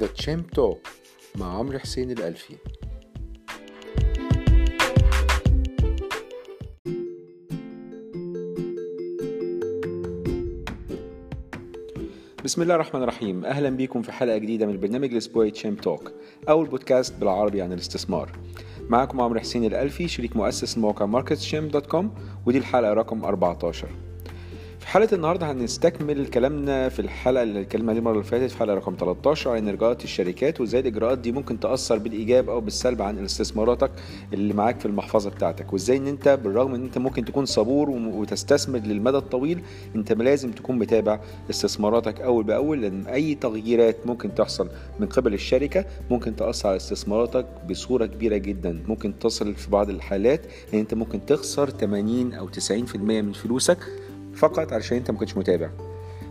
The Champ Talk مع عمرو حسين الألفي. بسم الله الرحمن الرحيم. أهلا بكم في حلقة جديدة من البرنامج الأسبوعي Champ Talk أو البودكاست بالعربي عن الاستثمار. معكم عمرو حسين الألفي شريك مؤسس الموقع كوم ودي الحلقة رقم 14 في حلقة النهاردة هنستكمل كلامنا في الحلقة اللي اتكلمنا عليها المرة اللي فاتت في حلقة رقم 13 عن إجراءات الشركات وإزاي الإجراءات دي ممكن تأثر بالإيجاب أو بالسلب عن استثماراتك اللي معاك في المحفظة بتاعتك وإزاي إن أنت بالرغم إن أنت ممكن تكون صبور وتستثمر للمدى الطويل أنت لازم تكون متابع استثماراتك أول بأول لأن أي تغييرات ممكن تحصل من قبل الشركة ممكن تأثر على استثماراتك بصورة كبيرة جدا. ممكن تصل في بعض الحالات إن أنت ممكن تخسر 80 أو 90% من فلوسك فقط علشان انت ما كنتش متابع.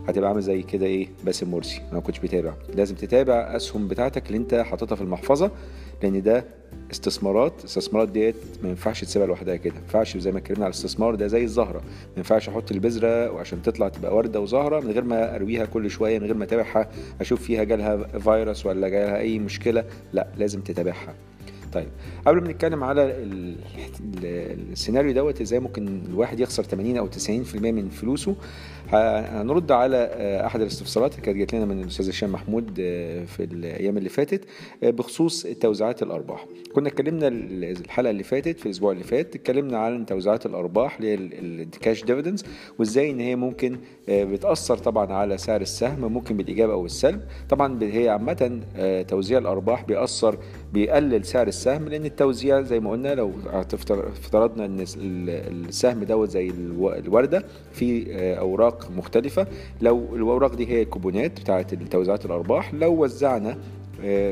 هتبقى عامل زي كده إيه؟ باسم مرسي. ما كنتش بتابع. لازم تتابع اسهم بتاعتك اللي انت حاططها في المحفظة لأن ده استثمارات. الاستثمارات ديت ما ينفعش تسيبها لوحدها كده. ما ينفعش زي ما اتكلمنا على الاستثمار ده زي الزهرة. ما ينفعش أحط البذرة وعشان تطلع تبقى وردة وزهرة من غير ما ارويها كل شوية من غير ما اتابعها أشوف فيها جالها فيروس ولا جالها اي مشكلة. لا لازم تتابعها. طيب قبل ما نتكلم على السيناريو دوت إزاي ممكن الواحد يخسر 80 أو 90% من فلوسه هنرد على أحد الاستفسارات اللي كانت جات لنا من الأستاذ هشام محمود في الأيام اللي فاتت بخصوص توزيعات الأرباح. كنا اتكلمنا الحلقة اللي فاتت في الأسبوع اللي فات اتكلمنا عن توزيعات الأرباح اللي هي ال cash dividends وإزاي إن هي ممكن بتأثر طبعا على سعر السهم ممكن بالإيجاب أو السلب. طبعا هي عامة توزيع الأرباح بيأثر بيقلل سعر السهم لأن التوزيع زي ما قلنا لو افترضنا إن السهم دوت زي الوردة في أوراق مختلفة. لو الأوراق دي هي الكوبونات بتاعه توزيعات الأرباح لو وزعنا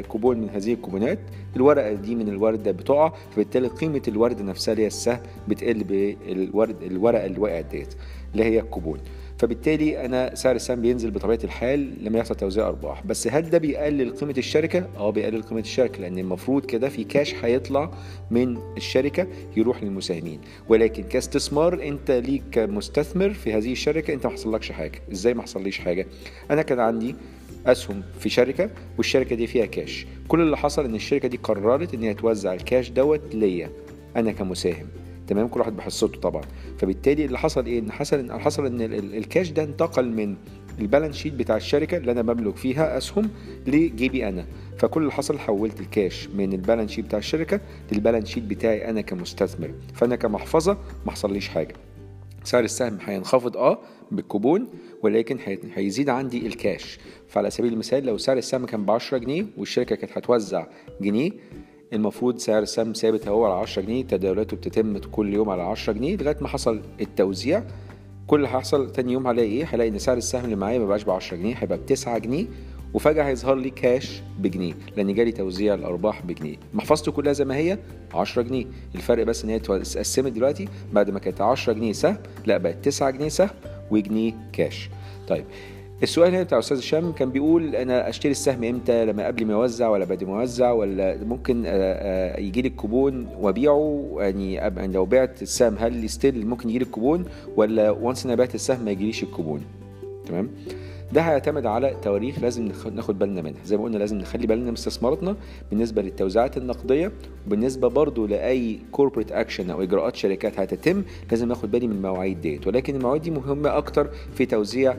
كوبون من هذه الكوبونات الورقة دي من الوردة بتقع فبالتالي قيمة الوردة نفسها اللي هي السهم بتقل بالورد الورقة اللي وقعت ديت اللي هي الكوبون. فبالتالي أنا سعر السهم بينزل بطبيعة الحال لما يحصل توزيع أرباح. بس هل ده بيقلل قيمة الشركة؟ آه بيقلل قيمة الشركة لأن المفروض كده في كاش هيطلع من الشركة يروح للمساهمين. ولكن كاستثمار أنت ليك كمستثمر في هذه الشركة أنت ما حصلكش حاجة. إزاي ما حصليش حاجة؟ أنا كان عندي أسهم في شركة والشركة دي فيها كاش كل اللي حصل إن الشركة دي قررت إن هي توزع الكاش دوت ليا أنا كمساهم. تمام؟ كل واحد بحصته طبعا. فبالتالي اللي حصل إيه؟ إن حصل إن حصل إن الكاش ده انتقل من ال balance sheet بتاع الشركة اللي أنا بملك فيها أسهم لجيبي أنا. فكل اللي حصل حولت الكاش من ال balance sheet بتاع الشركة لل balance sheet بتاعي أنا كمستثمر. فأنا كمحفظة ما حصليش حاجة. سعر السهم هينخفض آه بالكوبون ولكن هيزيد عندي الكاش فعلى سبيل المثال لو سعر السهم كان ب 10 جنيه والشركة كانت هتوزع جنيه المفروض سعر السهم ثابت هو على 10 جنيه تداولاته بتتم كل يوم على 10 جنيه لغاية ما حصل التوزيع. كل اللي هيحصل تاني يوم هلاقي إيه؟ هلاقي ان سعر السهم اللي معايا مبقاش ب 10 جنيه هيبقى ب 9 جنيه وفجأة هيظهر لي كاش بجنيه لأن جالي توزيع الأرباح بجنيه. محفظته كلها زي ما هي 10 جنيه. الفرق بس إن هي اتقسمت دلوقتي بعد ما كانت 10 جنيه سهم لا بقت 9 جنيه سهم وجنيه كاش طيب السؤال هنا بتاع أستاذ هشام كان بيقول أنا أشتري السهم إمتى؟ لما قبل ما يوزع ولا بعد ما يوزع ولا ممكن يجي لي الكوبون وأبيعه؟ يعني لو بعت السهم هل still ممكن يجي لي الكوبون ولا once أنا بعت السهم ما يجيليش الكوبون؟ تمام؟ ده هيعتمد على تواريخ لازم ناخد بالنا منها. زي ما قلنا لازم نخلي بالنا من استثماراتنا بالنسبة للتوزيعات النقدية وبالنسبة برضو لأي corporate action أو إجراءات شركات هتتم لازم اخد بالي من المواعيد ديت. ولكن المواعيد دي مهمة أكتر في توزيع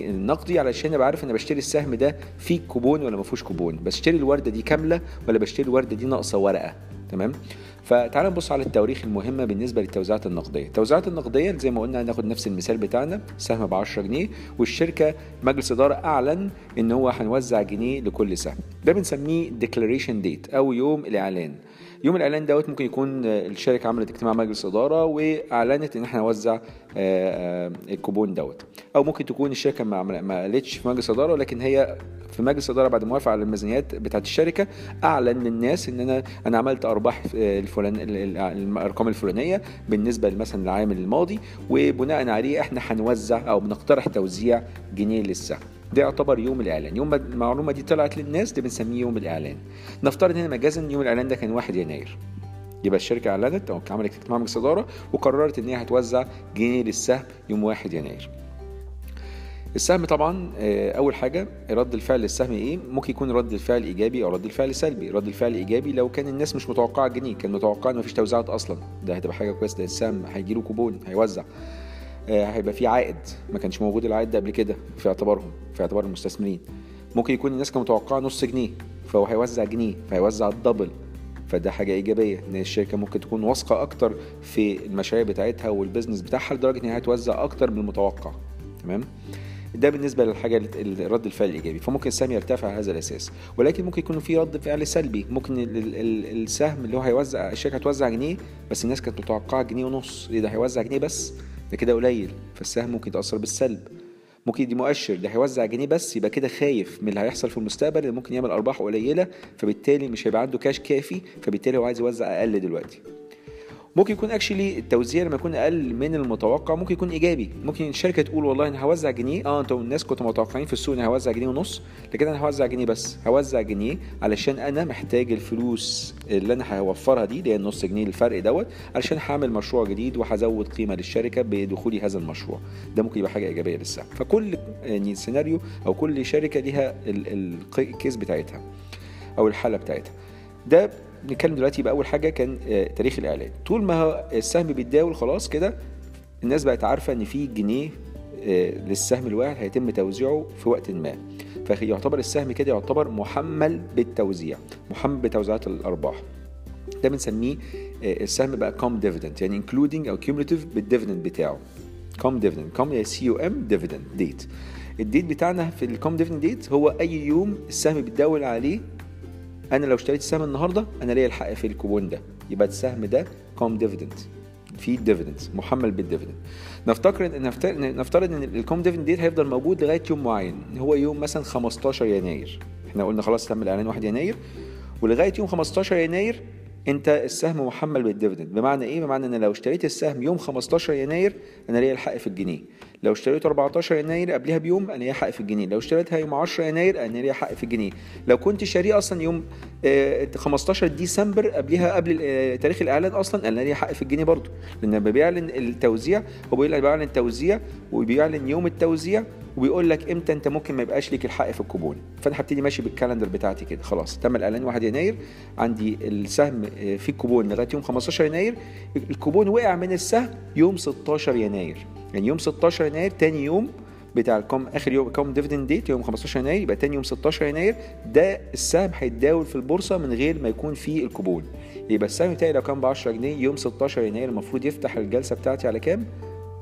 النقدي علشان أبقى عارف أنا بشتري السهم ده فيه كوبون ولا ما فيهوش كوبون. بشتري الوردة دي كاملة ولا بشتري الوردة دي ناقصة ورقة؟ تمام؟ فتعال نبص على التواريخ المهمة بالنسبة للتوزيعات النقدية. التوزيعات النقدية زي ما قلنا هناخد نفس المثال بتاعنا سهم ب 10 جنيه والشركة مجلس إدارة أعلن إن هو هنوزع جنيه لكل سهم. ده بنسميه declaration date أو يوم الإعلان. يوم الإعلان دوت ممكن يكون الشركة عملت اجتماع مجلس إدارة وأعلنت إن إحنا نوزع الكوبون دوت. أو ممكن تكون الشركة ما قالتش في مجلس إدارة لكن هي في مجلس الاداره بعد موافقة على الميزانيات بتاعت الشركة أعلن للناس إن أنا أنا عملت أرباح الفلان الأرقام الفلانية بالنسبة مثلا للعام الماضي وبناء عليه إحنا هنوزع أو بنقترح توزيع جنيه للسهم. ده يعتبر يوم الإعلان. يوم ما المعلومة دي طلعت للناس ده بنسميه يوم الإعلان. نفترض هنا مجازا يوم الإعلان ده كان 1 يناير. يبقى الشركة أعلنت أو عملت اجتماع مجلس اداره وقررت إن هي هتوزع جنيه للسهم يوم 1 يناير. السهم طبعا آه، أول حاجة رد الفعل للسهم إيه؟ ممكن يكون رد الفعل إيجابي أو رد الفعل سلبي. رد الفعل إيجابي لو كان الناس مش متوقعة الجنيه كان متوقع إن مفيش توزيعات أصلا. ده هتبقى حاجة كويسة ده السهم هيجي له كوبون هيوزع. هيبقى في عائد. ما كانش موجود العائد ده قبل كده في اعتبارهم في اعتبار المستثمرين. ممكن يكون الناس كانت متوقعة نص جنيه فهو هيوزع جنيه فهيوزع ال double. فده حاجة إيجابية إن الشركة ممكن تكون واثقة أكتر في المشاريع بتاعتها وال business بتاعها لدرجة إن هي هتوزع أكتر من المتوقع. تمام؟ ده بالنسبة للحاجة رد الفعل الإيجابي. فممكن السهم يرتفع على هذا الأساس. ولكن ممكن يكون في رد فعل سلبي. ممكن السهم اللي هو هيوزع الشركة هتوزع جنيه بس الناس كانت متوقعة جنيه ونص. إيه ده؟ هيوزع جنيه بس؟ ده كده قليل فالسهم ممكن يتأثر بالسلب. ممكن يدي مؤشر ده هيوزع جنيه بس يبقى كده خايف من اللي هيحصل في المستقبل اللي ممكن يعمل أرباح قليلة فبالتالي مش هيبقى عنده كاش كافي فبالتالي هو عايز يوزع أقل دلوقتي. ممكن يكون اكشلي التوزيع لما يكون أقل من المتوقع ممكن يكون إيجابي. ممكن الشركة تقول والله أنا هوزع جنيه. آه أنتوا الناس كنتوا متوقعين في السوق اني هوزع جنيه ونص. لكن أنا هوزع جنيه بس. هوزع جنيه علشان أنا محتاج الفلوس اللي أنا هوفرها دي اللي هي النص جنيه الفرق دوت علشان هعمل مشروع جديد وهزود قيمة للشركة بدخولي هذا المشروع. ده ممكن يبقى حاجة إيجابية للسهم فكل يعني سيناريو أو كل شركة ليها الكيس بتاعتها أو الحالة بتاعتها. ده نتكلم دلوقتي يبقى اول حاجة كان آه، تاريخ الإعلان. طول ما السهم بيتداول خلاص كده الناس بقت عارفة إن في جنيه آه، للسهم الواحد هيتم توزيعه في وقت ما. فيعتبر السهم كده يعتبر محمل بالتوزيع محمل بتوزيعات الأرباح. ده بنسميه آه، السهم بقى cum dividend يعني including أو cumulative بال dividend بتاعه. cum dividend؟ cum C U M dividend date ال date بتاعنا في ال cum dividend date هو أي يوم السهم بيتداول عليه أنا لو اشتريت السهم النهارده أنا ليا الحق في الكوبون ده. يبقى السهم ده cum dividend في dividend محمل بال dividend نفتكر إن نفترض إن ال cum dividend date هيفضل موجود لغاية يوم معين. هو يوم مثلا 15 يناير. إحنا قلنا خلاص تم الإعلان 1 يناير. ولغاية يوم 15 يناير انت السهم محمل بال dividend بمعنى إيه؟ بمعنى ان لو اشتريت السهم يوم 15 يناير أنا ليا الحق في الجنيه. لو اشتريته 14 يناير قبلها بيوم أنا ليا حق في الجنيه. لو اشتريتها يوم 10 يناير أنا ليا حق في الجنيه. لو كنت شاريه أصلا يوم 15 آه، ديسمبر قبلها قبل آه، تاريخ الإعلان أصلا أنا ليا حق في الجنيه برضه. لأن بيعلن التوزيع هو بيعلن التوزيع وبيعلن يوم التوزيع وبيقول لك إمتى أنت ممكن ما يبقاش ليك الحق في الكوبون فانا هبتدي ماشي بال calendar بتاعتي كده. خلاص تم الإعلان 1 يناير. عندي السهم آه، في الكوبون لغاية يوم 15 يناير. الكوبون وقع من السهم يوم 16 يناير. يعني يوم 16 يناير تاني يوم بتاع ال cum آخر يوم cum dividend date يوم 15 يناير. يبقى تاني يوم 16 يناير. ده السهم هيتداول في البورصة من غير ما يكون فيه الكوبون يبقى السهم بتاعي لو كان ب 10 جنيه يوم 16 يناير المفروض يفتح الجلسة بتاعتي على كام؟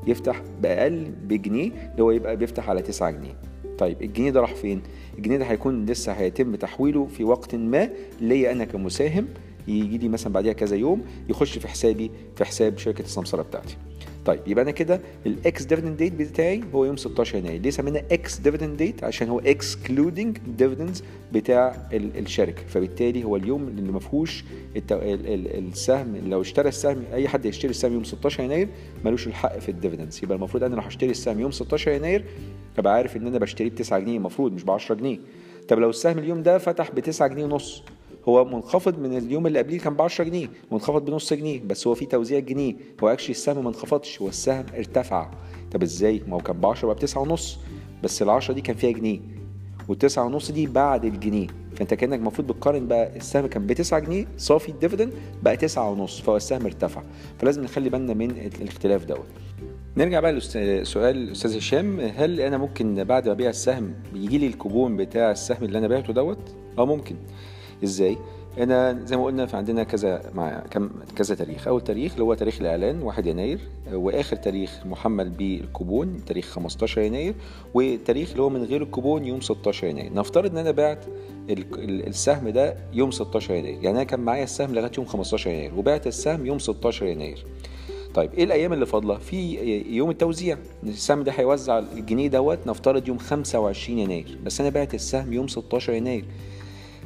يفتح بأقل بجنيه اللي هو يبقى بيفتح على 9 جنيه طيب الجنيه ده راح فين؟ الجنيه ده هيكون لسه هيتم تحويله في وقت ما ليا أنا كمساهم يجي لي مثلا بعديها كذا يوم يخش في حسابي في حساب شركة السمسرة بتاعتي. طيب يبقى أنا كده ال ex-dividend date بتاعي هو يوم 16 يناير. ليه سمينا ex-dividend date عشان هو excluding dividends بتاع الشركة. فبالتالي هو اليوم اللي ما فيهوش السهم لو اشترى السهم أي حد يشتري السهم يوم 16 يناير ملوش الحق في ال dividends يبقى المفروض أنا لو هشتري السهم يوم 16 يناير أبقى عارف إن أنا بشتريه ب 9 جنيه المفروض مش ب 10 جنيه. طب لو السهم اليوم ده فتح ب 9 جنيه ونص هو منخفض من اليوم اللي قبليه كان ب 10 جنيه منخفض بنص جنيه بس هو في توزيع جنيه هو actually السهم ما انخفضش هو السهم ارتفع. طب إزاي؟ ما هو كان ب 10 بقى ب 9 ونص بس ال 10 دي كان فيها جنيه. وال9 ونص دي بعد الجنيه فانت كأنك المفروض بتقارن بقى السهم كان ب 9 جنيه صافي ال dividend بقى 9 ونص فهو السهم ارتفع. فلازم نخلي بالنا من الاختلاف دوت. نرجع بقى لسؤال الاستاذ هشام هل أنا ممكن بعد ما أبيع السهم يجي لي الكوبون بتاع السهم اللي أنا بعته دوت؟ آه ممكن. إزاي؟ أنا زي ما قلنا في عندنا كذا مع كم كذا تاريخ. أول تاريخ اللي هو تاريخ الإعلان 1 يناير. وآخر تاريخ محمل بالكوبون تاريخ 15 يناير. وتاريخ اللي هو من غير الكوبون يوم 16 يناير. نفترض إن أنا بعت السهم ده يوم 16 يناير. يعني أنا كان معايا السهم لغاية يوم 15 يناير. وبعت السهم يوم 16 يناير. طيب إيه الأيام اللي فاضلة؟ في يوم التوزيع. السهم ده هيوزع الجنيه دوت نفترض يوم 25 يناير. بس أنا بعت السهم يوم 16 يناير.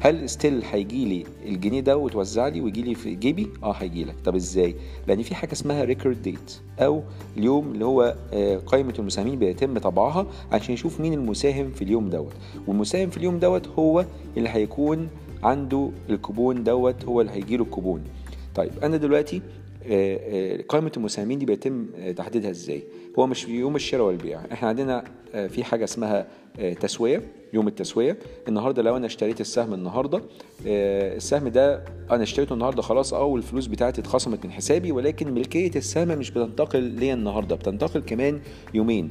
هل still هيجي لي الجنيه ده وتوزع لي ويجي لي في جيبي؟ آه هيجي لك. طب إزاي؟ لأن في حاجة اسمها record date أو اليوم اللي هو آه، قائمة المساهمين بيتم طبعها عشان يشوف مين المساهم في اليوم دوت. والمساهم في اليوم دوت هو اللي هيكون عنده الكوبون دوت هو اللي هيجي له الكوبون. طيب أنا دلوقتي قائمة المساهمين دي بيتم تحديدها إزاي؟ هو مش يوم الشراء والبيع. إحنا عندنا في حاجة اسمها تسوية. يوم التسوية. النهارده لو أنا اشتريت السهم النهارده السهم ده أنا اشتريته النهارده خلاص آه والفلوس بتاعتي اتخصمت من حسابي ولكن ملكية السهم مش بتنتقل ليا النهارده بتنتقل كمان يومين.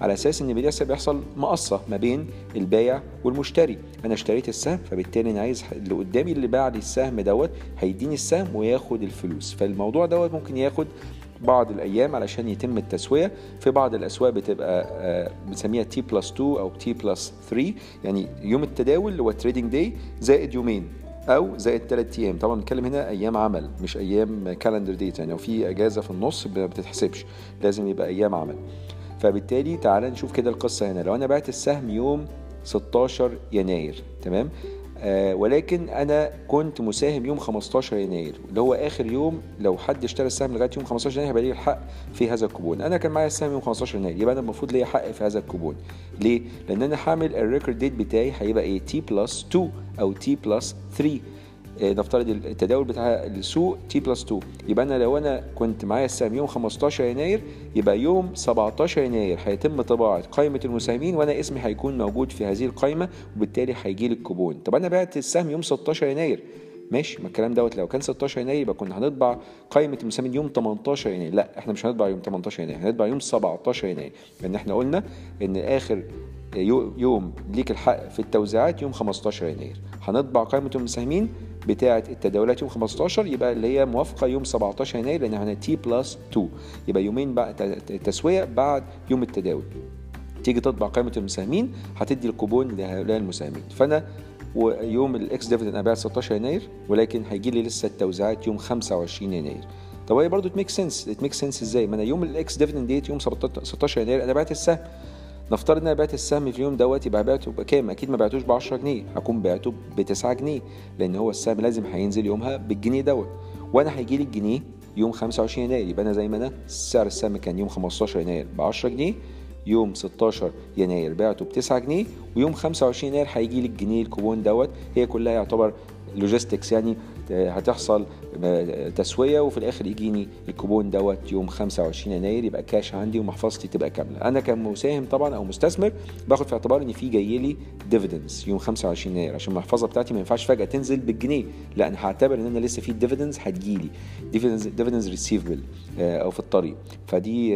على أساس إن بيحصل بيحصل مقصة ما بين البايع والمشتري. أنا اشتريت السهم فبالتالي أنا عايز اللي قدامي اللي باع لي السهم دوت هيديني السهم وياخد الفلوس. فالموضوع دوت ممكن ياخد بعض الأيام علشان يتم التسوية. في بعض الأسواق بتبقى بنسميها T plus 2 أو T plus 3 يعني يوم التداول اللي هو trading day زائد يومين أو زائد ثلاث أيام. طبعا بنتكلم هنا أيام عمل مش أيام calendar date يعني لو في إجازة في النص ما بتتحسبش. لازم يبقى أيام عمل. فبالتالي تعال نشوف كده القصة هنا. لو أنا بعت السهم يوم 16 يناير تمام؟ آه ولكن أنا كنت مساهم يوم 15 يناير اللي هو آخر يوم لو حد اشترى السهم لغاية يوم 15 يناير هيبقى ليه الحق في هذا الكوبون. أنا كان معايا السهم يوم 15 يناير يبقى أنا المفروض ليا حق في هذا الكوبون. ليه؟ لأن أنا هعمل ال record date بتاعي هيبقى إيه؟ T plus 2 أو T plus 3 نفترض التداول بتاع السوق T plus 2 يبقى أنا لو أنا كنت معايا السهم يوم 15 يناير يبقى يوم 17 يناير هيتم طباعة قائمة المساهمين وأنا اسمي هيكون موجود في هذه القائمة وبالتالي هيجي لي الكوبون. طب أنا بعت السهم يوم 16 يناير. ماشي ما الكلام دوت. لو كان 16 يناير يبقى كنا هنطبع قائمة المساهمين يوم 18 يناير. لا إحنا مش هنطبع يوم 18 يناير هنطبع يوم 17 يناير. لأن إحنا قلنا إن آخر يوم ليك الحق في التوزيعات يوم 15 يناير. هنطبع قائمة المساهمين بتاعة التداولات يوم 15 يبقى اللي هي موافقة يوم 17 يناير لأن إحنا T plus 2 يبقى يومين بعد تسوية بعد يوم التداول. تيجي تطبع قائمة المساهمين هتدي الكوبون لهؤلاء المساهمين. فأنا ويوم ال ex-dividend أنا بعت 16 يناير ولكن هيجي لي لسه التوزيعات يوم 25 يناير. طب هي برضه ت make sense ت make sense إزاي؟ ما أنا يوم ال ex-dividend ديت يوم 16 يناير أنا بعت السهم. نفترض إن أنا بعت السهم في اليوم دوت يبقى بعته بكام؟ أكيد ما بعتوش ب 10 جنيه، هكون بعته ب 9 جنيه، لأن هو السهم لازم هينزل يومها بالجنيه دوت، وأنا هيجي لي الجنيه يوم 25 يناير، يبقى أنا زي ما أنا سعر السهم كان يوم 15 يناير ب 10 جنيه، يوم 16 يناير بعته ب 9 جنيه، ويوم 25 يناير هيجي لي الجنيه الكوبون دوت، هي كلها يعتبر logistics يعني هتحصل تسوية وفي الآخر يجيني الكوبون دوت يوم 25 يناير يبقى كاش عندي ومحفظتي تبقى كاملة. أنا كمساهم طبعا أو مستثمر باخد في اعتبار إن في جاي لي dividends يوم 25 يناير عشان المحفظة بتاعتي ما ينفعش فجأة تنزل بالجنيه. لا أنا هعتبر إن أنا لسه في dividends هتجيلي dividends dividends receivable أو في الطريق. فدي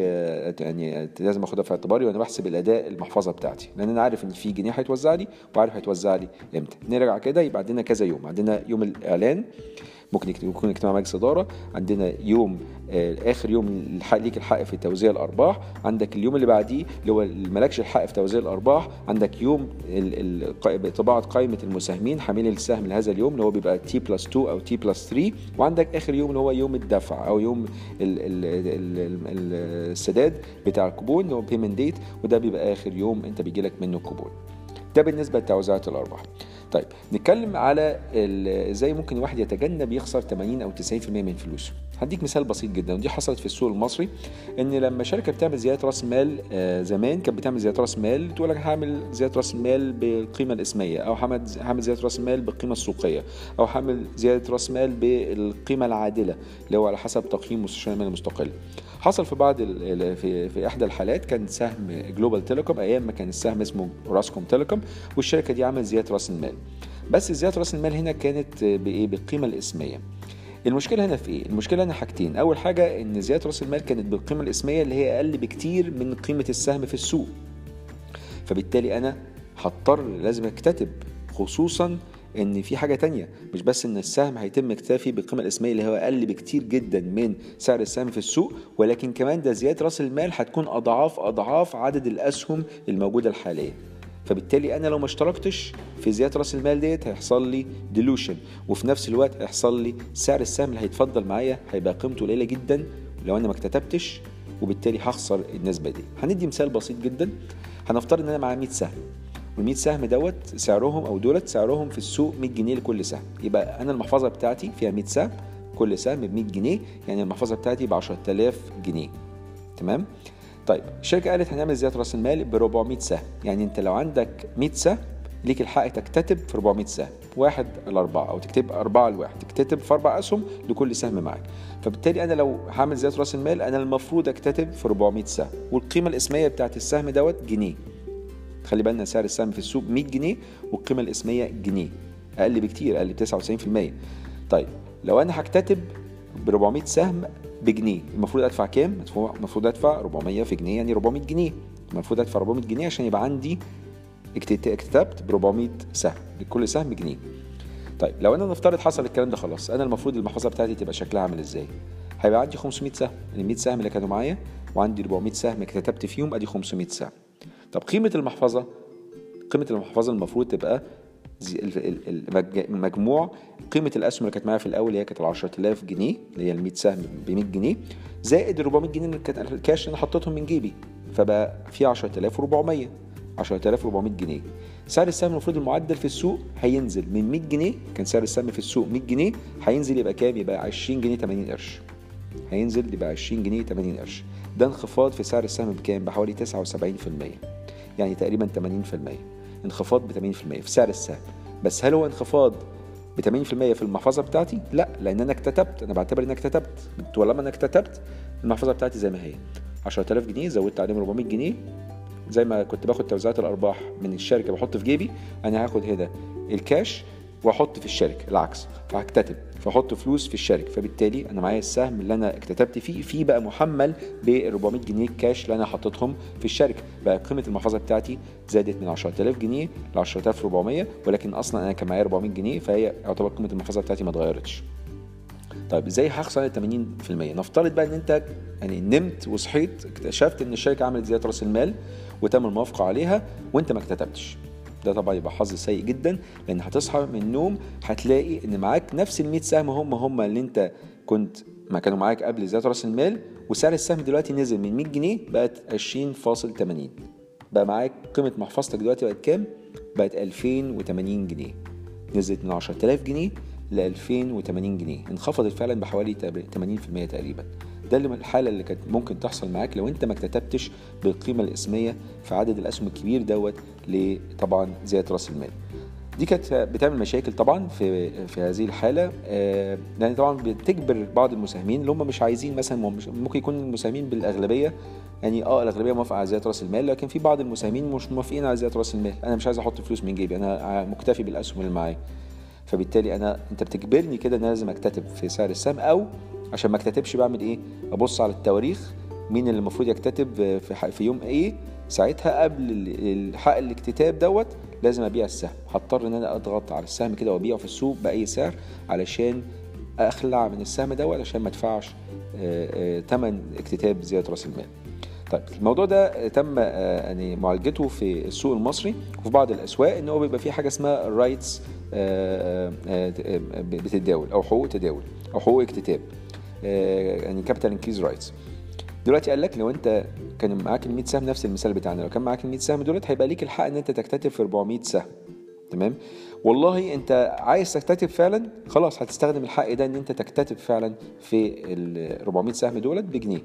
يعني لازم أخدها في اعتباري وأنا بحسب الأداء المحفظة بتاعتي. لأن أنا عارف إن في جنيه هيتوزع لي وعارف هيتوزع لي إمتى. نرجع كده يبقى عندنا كذا يوم. عندنا يوم الإعلان ممكن يكون اجتماع مجلس إدارة. عندنا يوم آه آخر يوم ليك الحق في توزيع الأرباح. عندك اليوم اللي بعديه اللي هو مالكش الحق في توزيع الأرباح. عندك يوم طباعه قائمة المساهمين حاملين السهم لهذا اليوم اللي هو بيبقى T plus 2 أو T plus 3 وعندك آخر يوم اللي هو يوم الدفع أو يوم ال ال ال ال السداد بتاع الكوبون اللي هو بيمنت ديت وده بيبقى آخر يوم أنت بيجي لك منه الكوبون. ده بالنسبة لتوزيعات الأرباح. طيب نتكلم على إزاي ممكن الواحد يتجنب يخسر 80 أو 90% من فلوسه. هديك مثال بسيط جدا ودي حصلت في السوق المصري إن لما شركة بتعمل زيادة رأس مال زمان كانت بتعمل زيادة رأس مال تقول لك هعمل زيادة رأس مال بالقيمة الإسمية أو هعمل زيادة رأس مال بالقيمة السوقية أو هعمل زيادة رأس مال بالقيمة العادلة اللي هو على حسب تقييم مستشار المال المستقل. حصل في بعض في في إحدى الحالات كان سهم جلوبال تيليكوم أيام ما كان السهم اسمه أوراسكوم تيليكوم والشركة دي عملت زيادة رأس المال. بس زيادة رأس المال هنا كانت بإيه؟ بالقيمة الإسمية. المشكلة هنا في إيه؟ المشكلة هنا حاجتين. أول حاجة إن زيادة رأس المال كانت بالقيمة الإسمية اللي هي أقل بكتير من قيمة السهم في السوق. فبالتالي أنا هضطر لازم أكتتب خصوصا إن في حاجة تانية. مش بس إن السهم هيتم اكتتاب فيه بالقيمة الإسمية اللي هو أقل بكتير جدا من سعر السهم في السوق ولكن كمان ده زيادة رأس المال هتكون أضعاف أضعاف عدد الأسهم الموجودة الحالية. فبالتالي أنا لو ما اشتركتش في زيادة رأس المال ديت هيحصل لي dilution وفي نفس الوقت هيحصل لي سعر السهم اللي هيتفضل معايا هيبقى قيمته قليلة جدا لو أنا ما اكتتبتش وبالتالي هخسر النسبة دي. هندي مثال بسيط جدا. هنفترض إن أنا معايا 100 سهم وال 100 سهم دوت سعرهم أو دولت سعرهم في السوق 100 جنيه لكل سهم. يبقى أنا المحفظة بتاعتي فيها 100 سهم كل سهم ب 100 جنيه يعني المحفظة بتاعتي ب 10000 جنيه. تمام؟ طيب الشركة قالت هنعمل زيادة رأس المال ب 400 سهم. يعني انت لو عندك 100 سهم ليك الحق تكتتب في 400 سهم. واحد لأربعة أو تكتب أربعة لواحد تكتتب في أربع أسهم لكل سهم معاك. فبالتالي أنا لو هعمل زيادة رأس المال أنا المفروض أكتتب في 400 سهم. والقيمة الإسمية بتاعت السهم دوت جنيه. خلي بالنا سعر السهم في السوق 100 جنيه والقيمة الإسمية جنيه. أقل بكتير أقل ب 99% طيب لو أنا هكتتب ب 400 سهم بجنيه. المفروض أدفع كام؟ المفروض أدفع 400 في جنيه يعني 400 جنيه. المفروض أدفع 400 جنيه عشان يبقى عندي اكتتبت ب 400 سهم. لكل سهم جنيه. طيب لو أنا نفترض حصل الكلام ده خلاص أنا المفروض المحفظه بتاعتي تبقى شكلها عامل إزاي؟ هيبقى عندي 500 سهم. ال 100 سهم اللي كانوا معايا وعندي 400 سهم كتبت فيهم أدي 500 سهم. طب قيمة المحفظة؟ قيمة المحفظة المفروض تبقى المجموع قيمة الأسهم اللي كانت معايا في الأول اللي هي كانت ال 10000 جنيه اللي هي ال 100 سهم ب 100 جنيه زائد ال 400 جنيه اللي كانت الكاش اللي أنا حطيتهم من جيبي. فبقى في 10400 10400 جنيه. سعر السهم المفروض المعدل في السوق هينزل من 100 جنيه كان سعر السهم في السوق 100 جنيه هينزل يبقى كام؟ يبقى 20 جنيه 80 قرش. هينزل يبقى 20 جنيه 80 قرش. ده انخفاض في سعر السهم بكام؟ بحوالي 79% يعني تقريبا 80% انخفاض ب 80% في سعر السهم. بس هل هو انخفاض ب 80% في المحفظة بتاعتي؟ لا لأن أنا اكتتبت. أنا بعتبر ان اكتتبت. طالما أنا اكتتبت المحفظة بتاعتي زي ما هي. 10000 جنيه زودت عليهم 400 جنيه. زي ما كنت باخد توزيعات الأرباح من الشركة بحط في جيبي أنا هاخد هنا الكاش. واحط في الشركة العكس فهكتتب فاحط فلوس في الشركة فبالتالي أنا معايا السهم اللي أنا اكتتبت فيه فيه بقى محمل ب 400 جنيه كاش اللي أنا حطيتهم في الشركة. بقى قيمة المحفظة بتاعتي زادت من 10000 جنيه ل 10400 ولكن أصلا أنا كان معايا 400 جنيه فهي يعتبر قيمة المحفظة بتاعتي ما اتغيرتش. طيب إزاي على 80% نفترض بقى إن أنت يعني نمت وصحيت اكتشفت إن الشركة عملت زيادة رأس المال وتم الموافقة عليها وأنت ما اكتتبتش. ده طبعا يبقى حظ سيء جدا لأن هتصحى من النوم هتلاقي إن معاك نفس ال 100 سهم هم هم اللي أنت كنت ما كانوا معاك قبل زياده رأس المال وسعر السهم دلوقتي نزل من 100 جنيه بقت 20.80 بقى معاك قيمة محفظتك دلوقتي بقت كام؟ بقت 2080 جنيه. نزلت من 10000 جنيه ل 2080 جنيه. انخفضت فعلا بحوالي 80% تقريبا. ده اللي الحالة اللي كانت ممكن تحصل معاك لو أنت ما اكتتبتش بالقيمة الإسمية في عدد الأسهم الكبير دوت لطبعا زيادة رأس المال. دي كانت بتعمل مشاكل طبعا في في هذه الحالة. آه لأن طبعا بتجبر بعض المساهمين اللي هم مش عايزين مثلا ممكن يكون المساهمين بالأغلبية يعني آه الأغلبية موافقة على زيادة رأس المال لكن في بعض المساهمين مش موافقين على زيادة رأس المال. أنا مش عايز أحط فلوس من جيبي أنا مكتفي بالأسهم اللي معايا. فبالتالي أنا أنت بتجبرني كده إن أنا لازم أكتتب في سعر السهم أو عشان ما أكتتبش بعمل إيه؟ أبص على التواريخ مين اللي المفروض يكتتب في, في يوم إيه؟ ساعتها قبل حق الاكتتاب دوت لازم أبيع السهم. هضطر إن أنا أضغط على السهم كده وأبيعه في السوق بأي سعر علشان أخلع من السهم دوت عشان ما أدفعش ثمن اكتتاب زيادة رأس المال. طيب الموضوع ده تم يعني معالجته في السوق المصري وفي بعض الأسواق إن هو بيبقى فيه حاجة اسمها rights بتتداول أو حقوق تداول أو حقوق اكتتاب يعني capital increase rights دلوقتي قال لك لو انت كان معاك ال 100 سهم نفس المثال بتاعنا لو كان معاك ال 100 سهم دولت هيبقى ليك الحق ان انت تكتتب في 400 سهم تمام؟ والله انت عايز تكتتب فعلا خلاص هتستخدم الحق ده ان انت تكتتب فعلا في ال 400 سهم دولت بجنيه.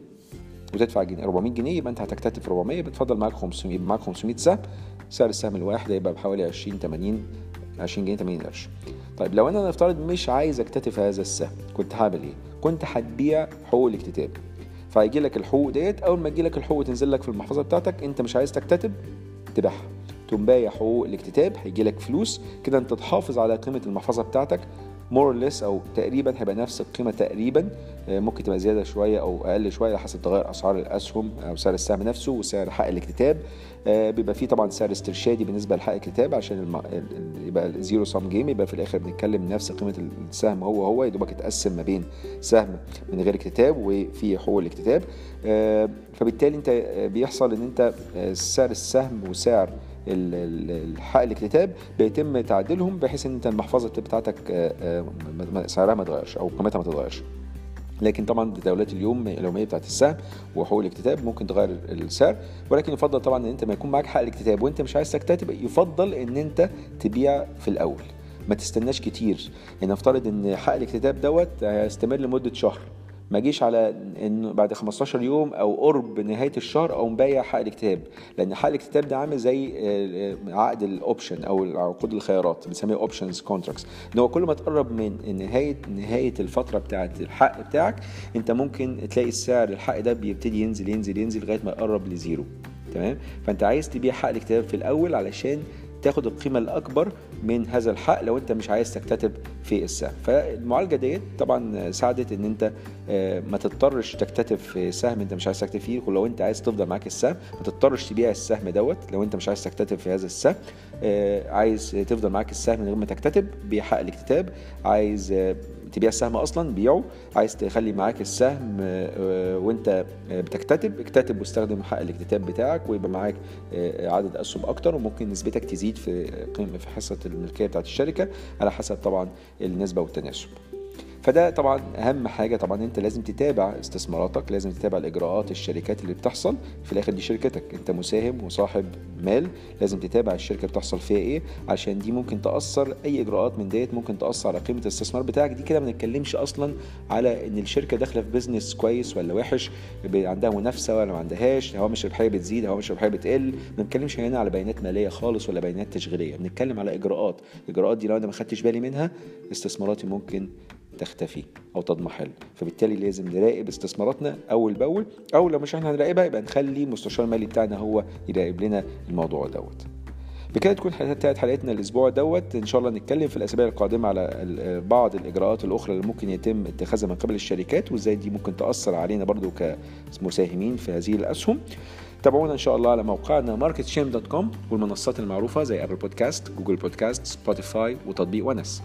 وتدفع جنيه 400 جنيه يبقى انت هتكتتب في 400 بتفضل معاك 500 يبقى معاك 500 سهم سعر السهم الواحد هيبقى بحوالي 20 80 20 جنيه 80 قرش. طيب لو أنا نفترض مش عايز اكتتب هذا السهم كنت هعمل إيه؟ كنت هتبيع حقوق الاكتتاب. فهيجي لك الحقوق ديت. أول ما تجي لك الحقوق تنزل لك في المحفظة بتاعتك أنت مش عايز تكتتب تبيعها. تقوم بايع حقوق الاكتتاب هيجي لك فلوس. كده أنت تحافظ على قيمة المحفظة بتاعتك. more or less أو تقريبا هيبقى نفس القيمة تقريبا ممكن تبقى زيادة شوية أو أقل شوية حسب تغير أسعار الأسهم أو سعر السهم نفسه وسعر حق الاكتتاب. بيبقى فيه طبعا سعر استرشادي بالنسبة لحق الاكتتاب عشان الم... يبقى zero-sum game يبقى في الآخر بنتكلم نفس قيمة السهم هو هو يا دوبك اتقسم ما بين سهم من غير اكتتاب وفي حقوق الاكتتاب. فبالتالي أنت بيحصل إن أنت سعر السهم وسعر الحق الاكتتاب بيتم تعديلهم بحيث إن أنت المحفظة بتاعتك سعرها ما يتغيرش أو قيمتها ما تتغيرش. لكن طبعا تداولات اليوم اليومية بتاعت السهم وحقوق الاكتتاب ممكن تغير السعر ولكن يفضل طبعا إن أنت ما يكون معاك حق الاكتتاب وأنت مش عايز تكتتب يفضل إن أنت تبيع في الأول. ما تستناش كتير. يعني نفترض إن حق الاكتتاب دوت هيستمر لمدة شهر. ما اجيش على انه بعد 15 يوم أو قرب نهاية الشهر أو مبيع حق الاكتتاب لأن حق الاكتتاب ده عامل زي آه، عقد ال option أو عقود الخيارات بنسميه options contracts إن هو كل ما تقرب من نهاية نهاية الفترة بتاعه الحق بتاعك أنت ممكن تلاقي السعر الحق ده بيبتدي ينزل ينزل ينزل لغاية ما يقرب ل zero. تمام؟ فأنت عايز تبيع حق الاكتتاب في الأول علشان تاخد القيمة الأكبر من هذا الحق لو انت مش عايز تكتتب في السهم فالمعالجة ديت طبعا ساعدت إن انت آه، ما تضطرش تكتتب في سهم انت مش عايز تكتتب فيه. ولو انت عايز تفضل معاك السهم ما تضطرش تبيع السهم دوت. لو انت مش عايز تكتتب في هذا السهم آه، عايز تفضل معاك السهم من غير ما تكتتب بيع حق الاكتتاب. عايز آه، تبيع السهم أصلا بيعه عايز تخلي معاك السهم آه، وأنت بتكتتب اكتتب واستخدم حق الاكتتاب بتاعك ويبقى معاك آه، عدد اسهم أكتر وممكن نسبتك تزيد في قيمه في حصة الملكية بتاعت الشركة على حسب طبعا النسبة والتناسب. فده طبعا أهم حاجة طبعا أنت لازم تتابع استثماراتك لازم تتابع الإجراءات الشركات اللي بتحصل. في الآخر دي شركتك أنت مساهم وصاحب مال لازم تتابع الشركة بتحصل فيها إيه عشان دي ممكن تأثر أي إجراءات من ديت ممكن تأثر على قيمة الاستثمار بتاعك. دي كده ما نتكلمش أصلا على إن الشركة داخلة في business كويس ولا وحش عندها منافسة ولا ما عندهاش هوامش الربحيه بتزيد هوامش الربحيه بتقل. ما بنتكلمش هنا على بيانات مالية خالص ولا بيانات تشغيلية. بنتكلم على إجراءات. الإجراءات دي لو أنا ما خدتش بالي منها استثماراتي ممكن تختفي أو تضمحل فبالتالي لازم نراقب استثماراتنا أول بأول أو لو مش إحنا هنراقبها يبقى نخلي المستشار المالي بتاعنا هو يراقب لنا الموضوع دوت. بكده تكون انتهت حلقتنا الأسبوع دوت. إن شاء الله نتكلم في الأسابيع القادمة على بعض الإجراءات الأخرى اللي ممكن يتم اتخاذها من قبل الشركات وإزاي دي ممكن تأثر علينا برضو كمساهمين في هذه الأسهم. تابعونا إن شاء الله على موقعنا marketschamp.com والمنصات المعروفة زي Apple Podcast Google Podcast Spotify وتطبيق ونس.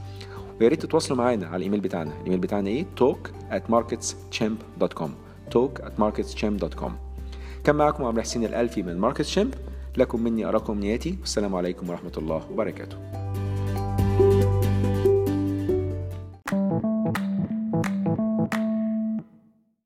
ويا ريت تتواصلوا معانا على الإيميل بتاعنا. الإيميل بتاعنا إيه؟ talk at marketschamp.com talk at marketschamp.com كان معكم عمرو حسين الألفي من Markets Champ لكم مني أرق أمنياتي. والسلام عليكم ورحمة الله وبركاته.